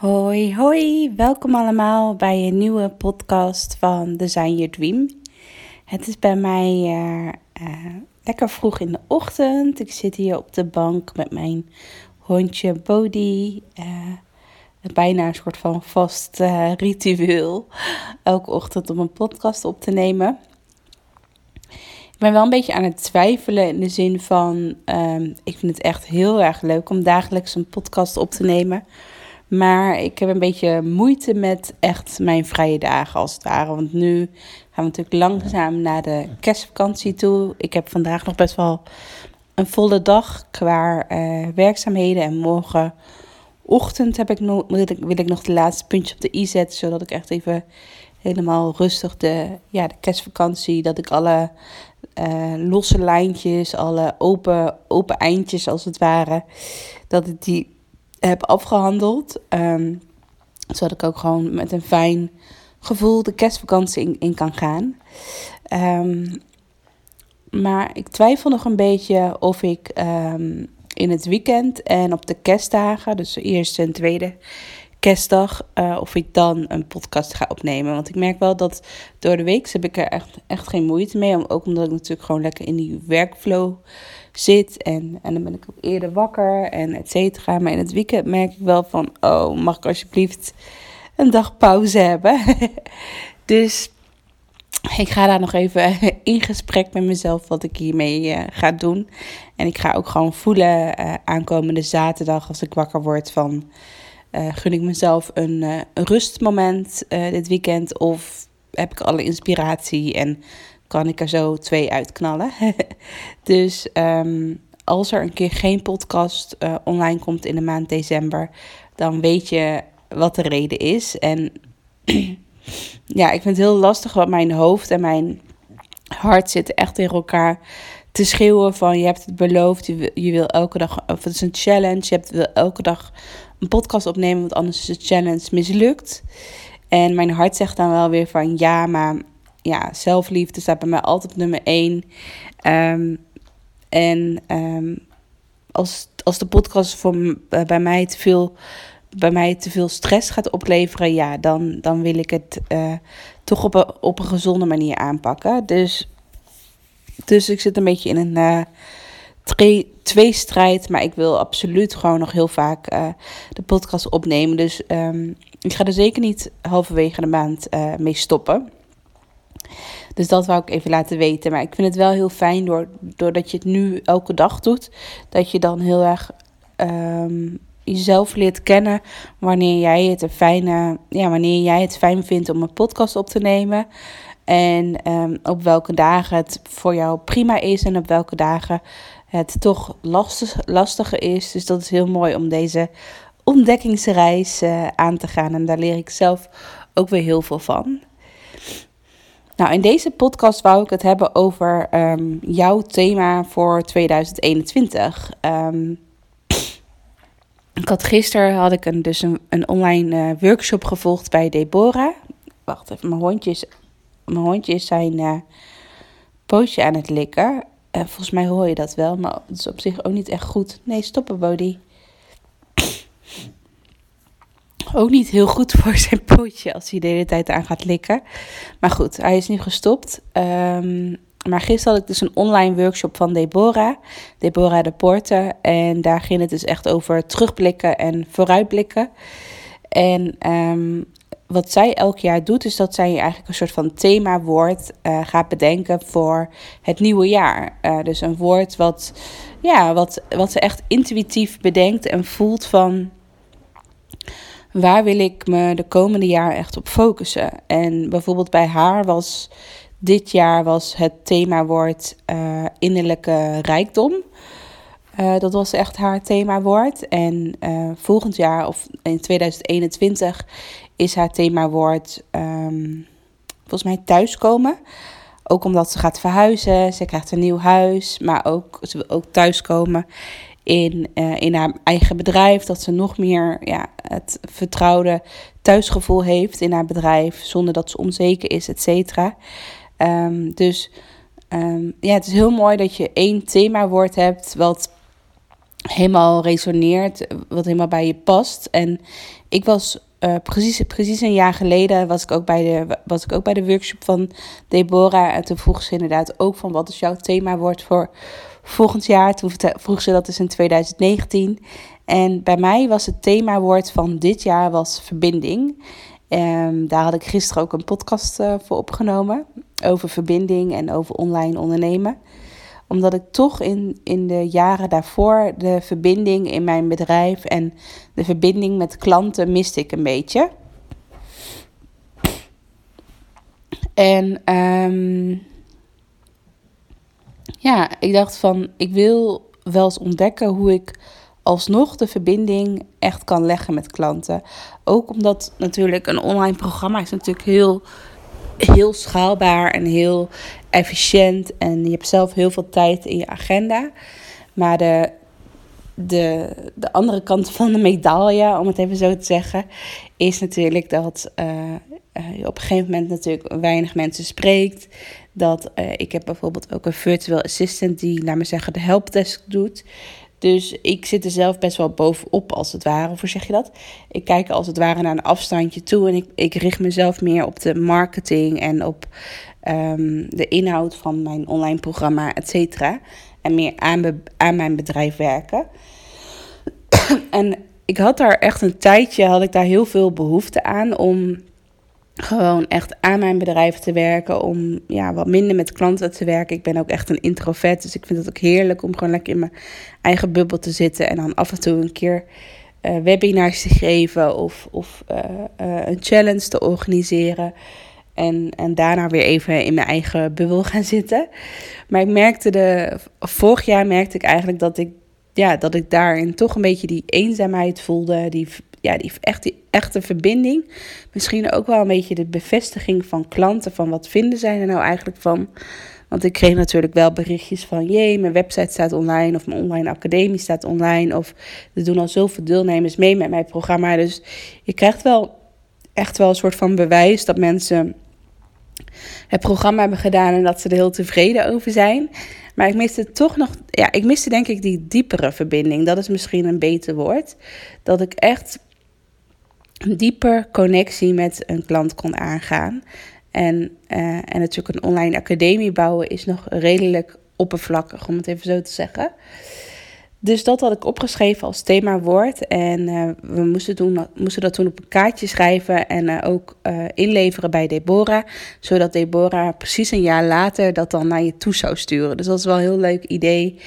Hoi, hoi, welkom allemaal bij een nieuwe podcast van Design Your Dream. Het is bij mij uh, uh, lekker vroeg in de ochtend. Ik zit hier op de bank met mijn hondje Bodhi. Uh, bijna een soort van vast ritueel. Elke ochtend om een podcast op te nemen. Ik ben wel een beetje aan het twijfelen in de zin van... Um, ik vind het echt heel erg leuk om dagelijks een podcast op te nemen. Maar ik heb een beetje moeite met echt mijn vrije dagen als het ware. Want nu gaan we natuurlijk langzaam naar de kerstvakantie toe. Ik heb vandaag nog best wel een volle dag qua uh, werkzaamheden. En morgen ochtend heb ik nog, wil, ik, wil ik nog de laatste puntjes op de i zetten. Zodat ik echt even helemaal rustig de, ja, de kerstvakantie. Dat ik alle uh, losse lijntjes, alle open, open eindjes als het ware. Dat ik die heb afgehandeld. Um, zodat ik ook gewoon met een fijn gevoel de kerstvakantie in, kan gaan. Um, maar ik twijfel nog een beetje of ik um, in het weekend en op de kerstdagen, dus de eerste en tweede kerstdag, uh, of ik dan een podcast ga opnemen. Want ik merk wel dat door de week heb ik er echt, echt geen moeite mee. Ook omdat ik natuurlijk gewoon lekker in die workflow zit. En, en dan ben ik ook eerder wakker en et cetera. Maar in het weekend merk ik wel van, oh, mag ik alsjeblieft een dag pauze hebben? dus ik ga daar nog even in gesprek met mezelf wat ik hiermee uh, ga doen. En ik ga ook gewoon voelen uh, aankomende zaterdag als ik wakker word van... Uh, gun ik mezelf een, een rustmoment dit weekend of heb ik alle inspiratie en kan ik er zo twee uitknallen. dus um, als er een keer geen podcast online komt in de maand december, dan weet je wat de reden is. En ja, ik vind het heel lastig, want mijn hoofd en mijn hart zitten echt tegen elkaar te schreeuwen van je hebt het beloofd, je wil, je wil elke dag, of het is een challenge, je hebt, wil elke dag een podcast opnemen, want anders is de challenge mislukt. En mijn hart zegt dan wel weer van ja, maar ja, zelfliefde staat bij mij altijd op nummer één. Um, en um, als, als de podcast voor, bij mij te veel bij mij te veel stress gaat opleveren, ja, dan, dan wil ik het uh, toch op een, op een gezonde manier aanpakken. Dus, dus ik zit een beetje in een uh, twee, tweestrijd, maar ik wil absoluut gewoon nog heel vaak uh, de podcast opnemen. Dus um, ik ga er zeker niet halverwege de maand mee stoppen. Dus dat wou ik even laten weten. Maar ik vind het wel heel fijn door, doordat je het nu elke dag doet. Dat je dan heel erg um, jezelf leert kennen. Wanneer jij het een fijne, ja, wanneer jij het fijn vindt om een podcast op te nemen. En um, op welke dagen het voor jou prima is en op welke dagen het toch lastig, lastiger is. Dus dat is heel mooi om deze ontdekkingsreis uh, aan te gaan. En daar leer ik zelf ook weer heel veel van. Nou, in deze podcast wou ik het hebben over um, jouw thema voor 2021. Um, ik had gisteren had ik een, dus een, online uh, workshop gevolgd bij Deborah. Wacht even, mijn hondjes, mijn hondjes zijn uh, pootje aan het likken. Volgens mij hoor je dat wel, maar het is op zich ook niet echt goed. Nee, stoppen, Bodie ook niet heel goed voor zijn pootje als hij de hele tijd aan gaat likken. Maar goed, hij is nu gestopt. Um, maar gisteren had ik dus een online workshop van Deborah, Deborah de Porte. En daar ging het dus echt over terugblikken en vooruitblikken. En um, wat zij elk jaar doet, is dat zij eigenlijk een soort van themawoord uh, gaat bedenken voor het nieuwe jaar. Uh, dus een woord wat, ja, wat, wat ze echt intuïtief bedenkt en voelt van waar wil ik me de komende jaar echt op focussen? En bijvoorbeeld bij haar was dit jaar was het themawoord uh, innerlijke rijkdom. Dat was echt haar themawoord. En volgend jaar, of in 2021, is haar themawoord um, volgens mij thuiskomen. Ook omdat ze gaat verhuizen, ze krijgt een nieuw huis, maar ook, ze wil ook thuiskomen in, uh, in haar eigen bedrijf. Dat ze nog meer ja, het vertrouwde thuisgevoel heeft in haar bedrijf, zonder dat ze onzeker is, et cetera. Um, dus um, ja, het is heel mooi dat je één themawoord hebt wat helemaal resoneert, wat helemaal bij je past. En ik was uh, precies, precies een jaar geleden was ik, ook bij de, was ik ook bij de workshop van Deborah. En toen vroeg ze inderdaad ook van wat is jouw themawoord voor volgend jaar. Toen vroeg ze dat is in 2019. En bij mij was het themawoord van dit jaar was verbinding. Um, daar had ik gisteren ook een podcast uh, voor opgenomen over verbinding en over online ondernemen omdat ik toch in, in de jaren daarvoor de verbinding in mijn bedrijf en de verbinding met klanten miste ik een beetje. En um, ja, ik dacht van, ik wil wel eens ontdekken hoe ik alsnog de verbinding echt kan leggen met klanten. Ook omdat natuurlijk een online programma is natuurlijk heel heel schaalbaar en heel efficiënt. En je hebt zelf heel veel tijd in je agenda. Maar de, de, de andere kant van de medaille, om het even zo te zeggen, is natuurlijk dat je op een gegeven moment natuurlijk weinig mensen spreekt. Dat uh, ik heb bijvoorbeeld ook een virtual assistant die, laat me zeggen, de helpdesk doet. Dus ik zit er zelf best wel bovenop, als het ware. Of hoe zeg je dat? Ik kijk als het ware naar een afstandje toe. En ik, ik richt mezelf meer op de marketing en op um, de inhoud van mijn online programma, et cetera. En meer aan, aan mijn bedrijf werken. en ik had daar echt een tijdje, had ik daar heel veel behoefte aan om gewoon echt aan mijn bedrijf te werken. Om ja, wat minder met klanten te werken. Ik ben ook echt een introvert. Dus ik vind het ook heerlijk om gewoon lekker in mijn eigen bubbel te zitten. En dan af en toe een keer uh, webinars te geven. Of, of uh, uh, een challenge te organiseren. En, en daarna weer even in mijn eigen bubbel gaan zitten. Maar ik merkte de. Vorig jaar merkte ik eigenlijk dat ik. Ja, dat ik daarin toch een beetje die eenzaamheid voelde. Die ja, die, echt, die echte verbinding. Misschien ook wel een beetje de bevestiging van klanten. Van wat vinden zij er nou eigenlijk van? Want ik kreeg natuurlijk wel berichtjes van... jee, mijn website staat online of mijn online academie staat online... of er doen al zoveel deelnemers mee met mijn programma. Dus je krijgt wel echt wel een soort van bewijs dat mensen het programma hebben gedaan... en dat ze er heel tevreden over zijn. Maar ik miste toch nog... Ja, ik miste denk ik die diepere verbinding. Dat is misschien een beter woord. Dat ik echt een dieper connectie met een klant kon aangaan. En, uh, en natuurlijk een online academie bouwen is nog redelijk oppervlakkig, om het even zo te zeggen. Dus dat had ik opgeschreven als themawoord. En uh, we moesten, doen, moesten dat toen op een kaartje schrijven en uh, ook inleveren bij Deborah. Zodat Deborah precies een jaar later dat dan naar je toe zou sturen. Dus dat is wel een heel leuk idee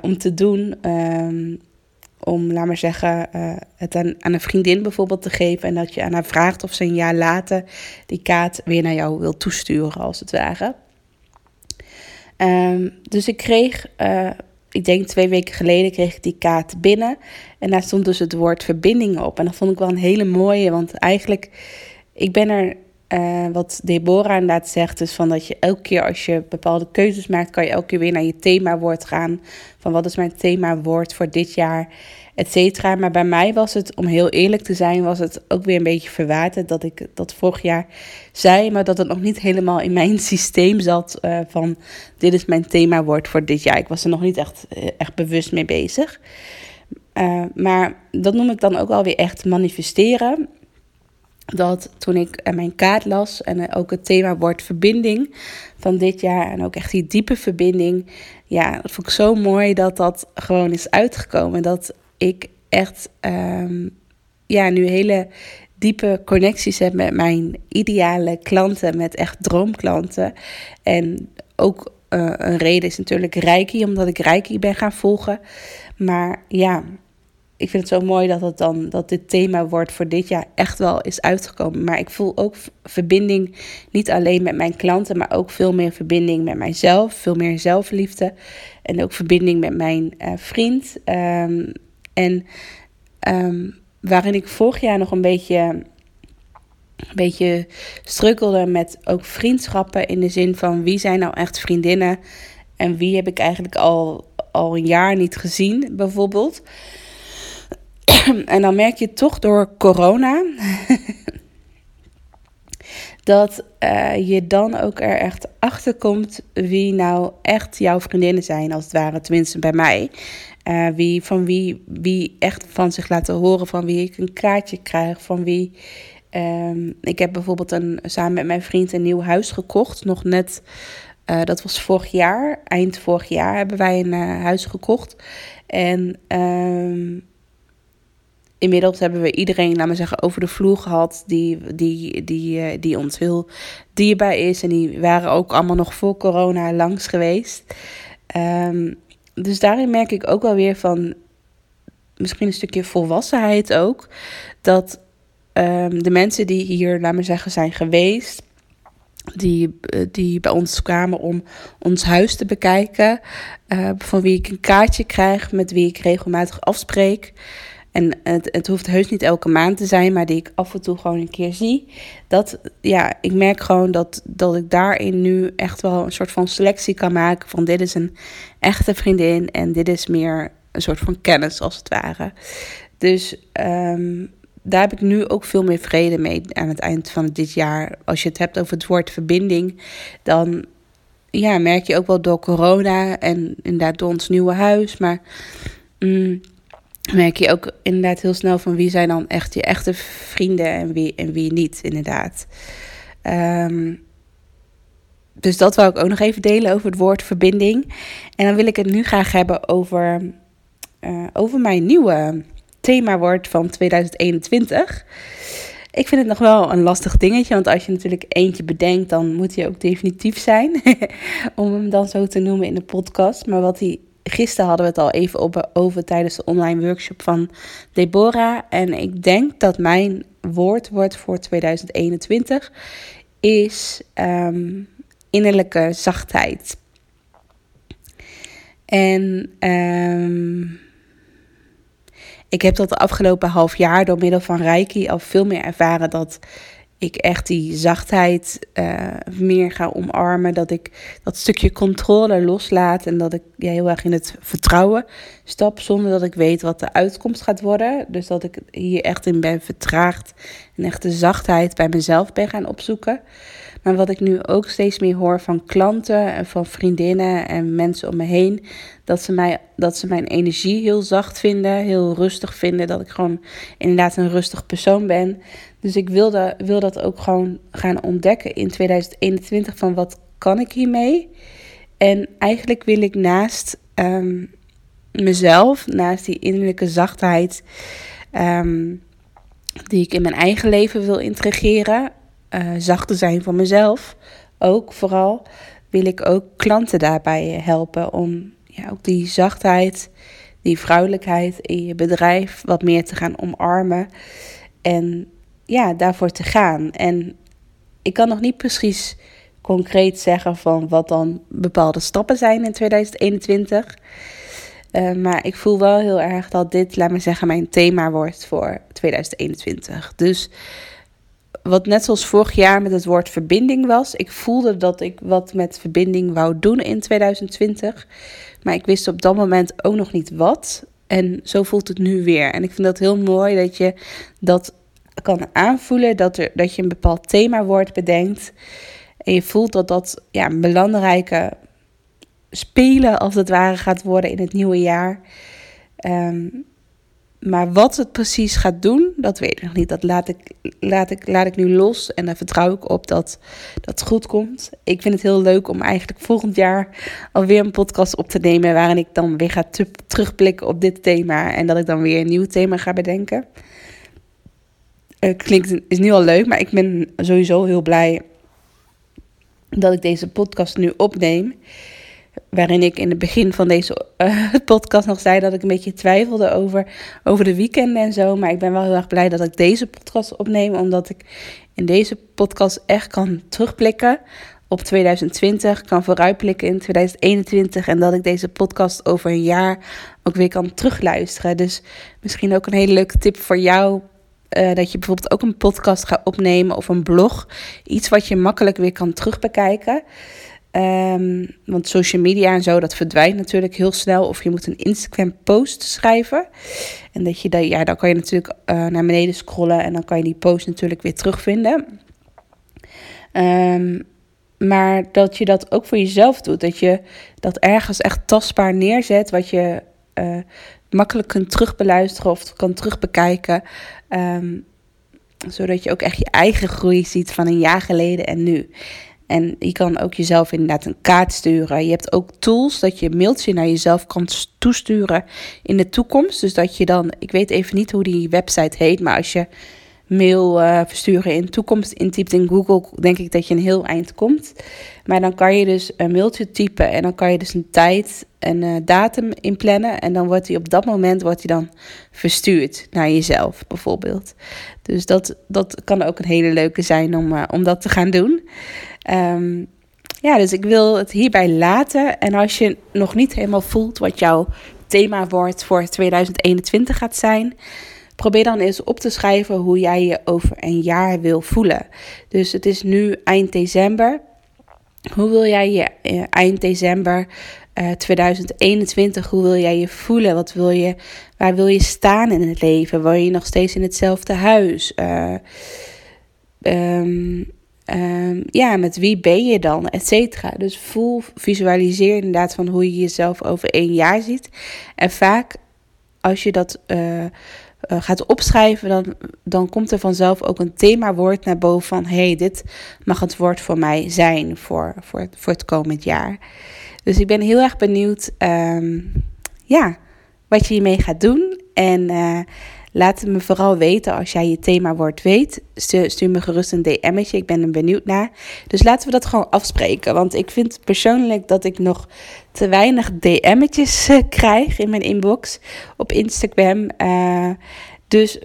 om te doen. Um, om, laat maar zeggen, uh, het aan, aan, een vriendin bijvoorbeeld te geven. En dat je aan haar vraagt of ze een jaar later die kaart weer naar jou wil toesturen, als het ware. Um, dus ik kreeg, uh, ik denk twee weken geleden, kreeg ik die kaart binnen. En daar stond dus het woord verbinding op. En dat vond ik wel een hele mooie, want eigenlijk, ik ben er uh, wat Deborah inderdaad zegt, is van dat je elke keer als je bepaalde keuzes maakt, kan je elke keer weer naar je themawoord gaan. Van wat is mijn themawoord voor dit jaar, et cetera. Maar bij mij was het, om heel eerlijk te zijn, was het ook weer een beetje verwaterd dat ik dat vorig jaar zei, maar dat het nog niet helemaal in mijn systeem zat uh, van dit is mijn themawoord voor dit jaar. Ik was er nog niet echt, uh, echt bewust mee bezig. Maar dat noem ik dan ook alweer echt manifesteren dat toen ik mijn kaart las en ook het thema wordt verbinding van dit jaar en ook echt die diepe verbinding, ja, dat vond ik zo mooi dat dat gewoon is uitgekomen. Dat ik echt, um, ja, nu hele diepe connecties heb met mijn ideale klanten, met echt droomklanten. En ook uh, een reden is natuurlijk Reiki, omdat ik Reiki ben gaan volgen. Maar ja, ik vind het zo mooi dat, het dan, dat dit thema wordt voor dit jaar echt wel is uitgekomen. Maar ik voel ook verbinding niet alleen met mijn klanten, maar ook veel meer verbinding met mijzelf. Veel meer zelfliefde. En ook verbinding met mijn uh, vriend. Um, en um, waarin ik vorig jaar nog een beetje, een beetje struggelde met ook vriendschappen. In de zin van wie zijn nou echt vriendinnen en wie heb ik eigenlijk al, al een jaar niet gezien, bijvoorbeeld. en dan merk je toch door corona dat uh, je dan ook er echt achter komt wie nou echt jouw vriendinnen zijn, als het ware, tenminste bij mij. Uh, wie, van wie, wie echt van zich laten horen, van wie ik een kaartje krijg, van wie. Um, ik heb bijvoorbeeld een, samen met mijn vriend een nieuw huis gekocht, nog net. Uh, dat was vorig jaar, eind vorig jaar hebben wij een huis gekocht. En um, inmiddels hebben we iedereen, laat maar zeggen, over de vloer gehad die, die, die, uh, die ons heel dierbaar is. En die waren ook allemaal nog voor corona langs geweest. Um, dus daarin merk ik ook wel weer van misschien een stukje volwassenheid ook. Dat um, de mensen die hier, laat maar zeggen, zijn geweest. Die, eh, die bij ons kwamen om ons huis te bekijken. Uh, van wie ik een kaartje krijg, met wie ik regelmatig afspreek. En het, het hoeft heus niet elke maand te zijn, maar die ik af en toe gewoon een keer zie. Dat, ja, ik merk gewoon dat, dat ik daarin nu echt wel een soort van selectie kan maken. Van dit is een echte vriendin en dit is meer een soort van kennis als het ware. Dus um, daar heb ik nu ook veel meer vrede mee aan het eind van dit jaar. Als je het hebt over het woord verbinding, dan ja, merk je ook wel door corona en inderdaad door ons nieuwe huis. Maar mm, merk je ook inderdaad heel snel van wie zijn dan echt je echte vrienden en wie, en wie niet, inderdaad. Um, dus dat wil ik ook nog even delen over het woord verbinding. En dan wil ik het nu graag hebben over, uh, over mijn nieuwe themawoord van 2021. Ik vind het nog wel een lastig dingetje, want als je natuurlijk eentje bedenkt, dan moet hij ook definitief zijn. om hem dan zo te noemen in de podcast. Maar wat hij gisteren hadden we het al even op, over tijdens de online workshop van Deborah. En ik denk dat mijn woord wordt voor 2021 is um, innerlijke zachtheid. En um, ik heb dat de afgelopen half jaar door middel van Reiki al veel meer ervaren dat ik echt die zachtheid uh, meer ga omarmen. Dat ik dat stukje controle loslaat. En dat ik ja, heel erg in het vertrouwen stap. Zonder dat ik weet wat de uitkomst gaat worden. Dus dat ik hier echt in ben vertraagd. En echt de zachtheid bij mezelf ben gaan opzoeken. Maar wat ik nu ook steeds meer hoor van klanten en van vriendinnen en mensen om me heen. Dat ze, mij, dat ze mijn energie heel zacht vinden, heel rustig vinden. Dat ik gewoon inderdaad een rustig persoon ben. Dus ik wil, dat, wil dat ook gewoon gaan ontdekken in 2021 van wat kan ik hiermee. En eigenlijk wil ik naast um, mezelf, naast die innerlijke zachtheid um, die ik in mijn eigen leven wil integreren, uh, zacht te zijn voor mezelf, ook vooral, wil ik ook klanten daarbij helpen om ja, ook die zachtheid, die vrouwelijkheid in je bedrijf wat meer te gaan omarmen. En ja, daarvoor te gaan. En ik kan nog niet precies concreet zeggen van wat dan bepaalde stappen zijn in 2021. Uh, maar ik voel wel heel erg dat dit, laat me zeggen, mijn thema wordt voor 2021. Dus wat net zoals vorig jaar met het woord verbinding was. Ik voelde dat ik wat met verbinding wou doen in 2020. Maar ik wist op dat moment ook nog niet wat. En zo voelt het nu weer. En ik vind dat heel mooi dat je dat kan aanvoelen. Dat, er, dat je een bepaald themawoord bedenkt. En je voelt dat dat ja, een belangrijke spelen als het ware gaat worden in het nieuwe jaar. Um, maar wat het precies gaat doen, dat weet ik nog niet. Dat laat ik, laat ik, laat ik nu los en daar vertrouw ik op dat dat goed komt. Ik vind het heel leuk om eigenlijk volgend jaar alweer een podcast op te nemen. Waarin ik dan weer ga terugblikken op dit thema. En dat ik dan weer een nieuw thema ga bedenken. Klinkt, is nu al leuk, maar ik ben sowieso heel blij dat ik deze podcast nu opneem. Waarin ik in het begin van deze uh, podcast nog zei dat ik een beetje twijfelde over, over de weekenden en zo. Maar ik ben wel heel erg blij dat ik deze podcast opneem, omdat ik in deze podcast echt kan terugblikken op 2020, kan vooruitblikken in 2021 en dat ik deze podcast over een jaar ook weer kan terugluisteren. Dus misschien ook een hele leuke tip voor jou. Uh, dat je bijvoorbeeld ook een podcast gaat opnemen of een blog. Iets wat je makkelijk weer kan terugbekijken. Um, want social media en zo, dat verdwijnt natuurlijk heel snel. Of je moet een Instagram post schrijven. En dat je dat, ja, dan kan je natuurlijk uh, naar beneden scrollen en dan kan je die post natuurlijk weer terugvinden. Um, maar dat je dat ook voor jezelf doet. Dat je dat ergens echt tastbaar neerzet. Wat je uh, makkelijk kunt terugbeluisteren of kan terugbekijken. Um, zodat je ook echt je eigen groei ziet van een jaar geleden en nu. En je kan ook jezelf inderdaad een kaart sturen. Je hebt ook tools dat je mailtje naar jezelf kan toesturen in de toekomst. Dus dat je dan, ik weet even niet hoe die website heet, maar als je mail uh, versturen in toekomst intypt in Google, denk ik dat je een heel eind komt. Maar dan kan je dus een mailtje typen en dan kan je dus een tijd en uh, datum inplannen. En dan wordt die op dat moment wordt die dan verstuurd naar jezelf, bijvoorbeeld. Dus dat, dat kan ook een hele leuke zijn om, uh, om dat te gaan doen. Um, ja, dus ik wil het hierbij laten. En als je nog niet helemaal voelt wat jouw themawoord voor 2021 gaat zijn probeer dan eens op te schrijven hoe jij je over een jaar wil voelen. Dus het is nu eind december. Hoe wil jij je eh, eind december uh, eh, 2021, hoe wil jij je voelen? Wat wil je, waar wil je staan in het leven? Wil je nog steeds in hetzelfde huis? Uh, um, ja, met wie ben je dan? Et cetera. Dus voel, visualiseer inderdaad van hoe je jezelf over één jaar ziet. En vaak als je dat uh, uh, gaat opschrijven, dan, dan komt er vanzelf ook een themawoord naar boven van hey, dit mag het woord voor mij zijn voor, voor, voor het komend jaar. Dus ik ben heel erg benieuwd um, ja, wat je hiermee gaat doen. En uh, laat me vooral weten als jij je themawoord weet. Stuur, me gerust een DM'tje, ik ben er benieuwd naar. Dus laten we dat gewoon afspreken. Want ik vind persoonlijk dat ik nog te weinig DM'tjes uh, krijg in mijn inbox op Instagram. Uh, dus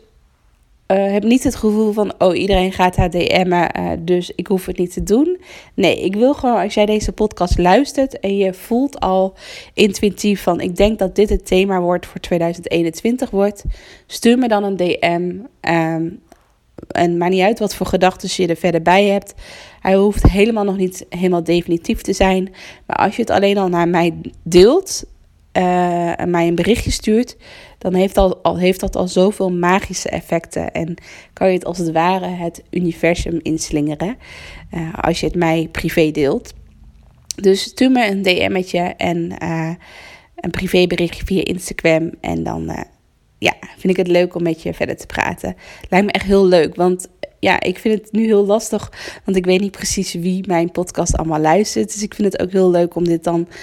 uh, heb niet het gevoel van, oh, iedereen gaat haar DM'en, uh, dus ik hoef het niet te doen. Nee, ik wil gewoon, als jij deze podcast luistert en je voelt al intuïtief van, ik denk dat dit het thema wordt voor 2021 wordt, stuur me dan een DM. Um, en maakt niet uit wat voor gedachten je er verder bij hebt. Hij hoeft helemaal nog niet helemaal definitief te zijn. Maar als je het alleen al naar mij deelt uh, en mij een berichtje stuurt, dan heeft, al, heeft dat al zoveel magische effecten. En kan je het als het ware het universum inslingeren. Uh, als je het mij privé deelt. Dus stuur me een DM'tje en uh, een privéberichtje via Instagram. En dan ja, vind ik het leuk om met je verder te praten. Lijkt me echt heel leuk, want ja, ik vind het nu heel lastig, want ik weet niet precies wie mijn podcast allemaal luistert. Dus ik vind het ook heel leuk om dit dan, eh,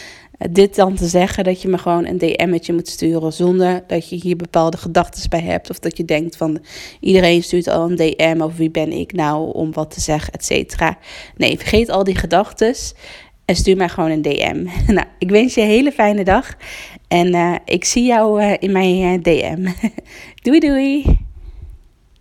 dit dan te zeggen, dat je me gewoon een DM'tje moet sturen zonder dat je hier bepaalde gedachten bij hebt. Of dat je denkt van iedereen stuurt al een DM of wie ben ik nou om wat te zeggen, et cetera. Nee, vergeet al die gedachten en stuur mij gewoon een DM. nou, ik wens je een hele fijne dag en uh, ik zie jou uh, in mijn DM. doei doei!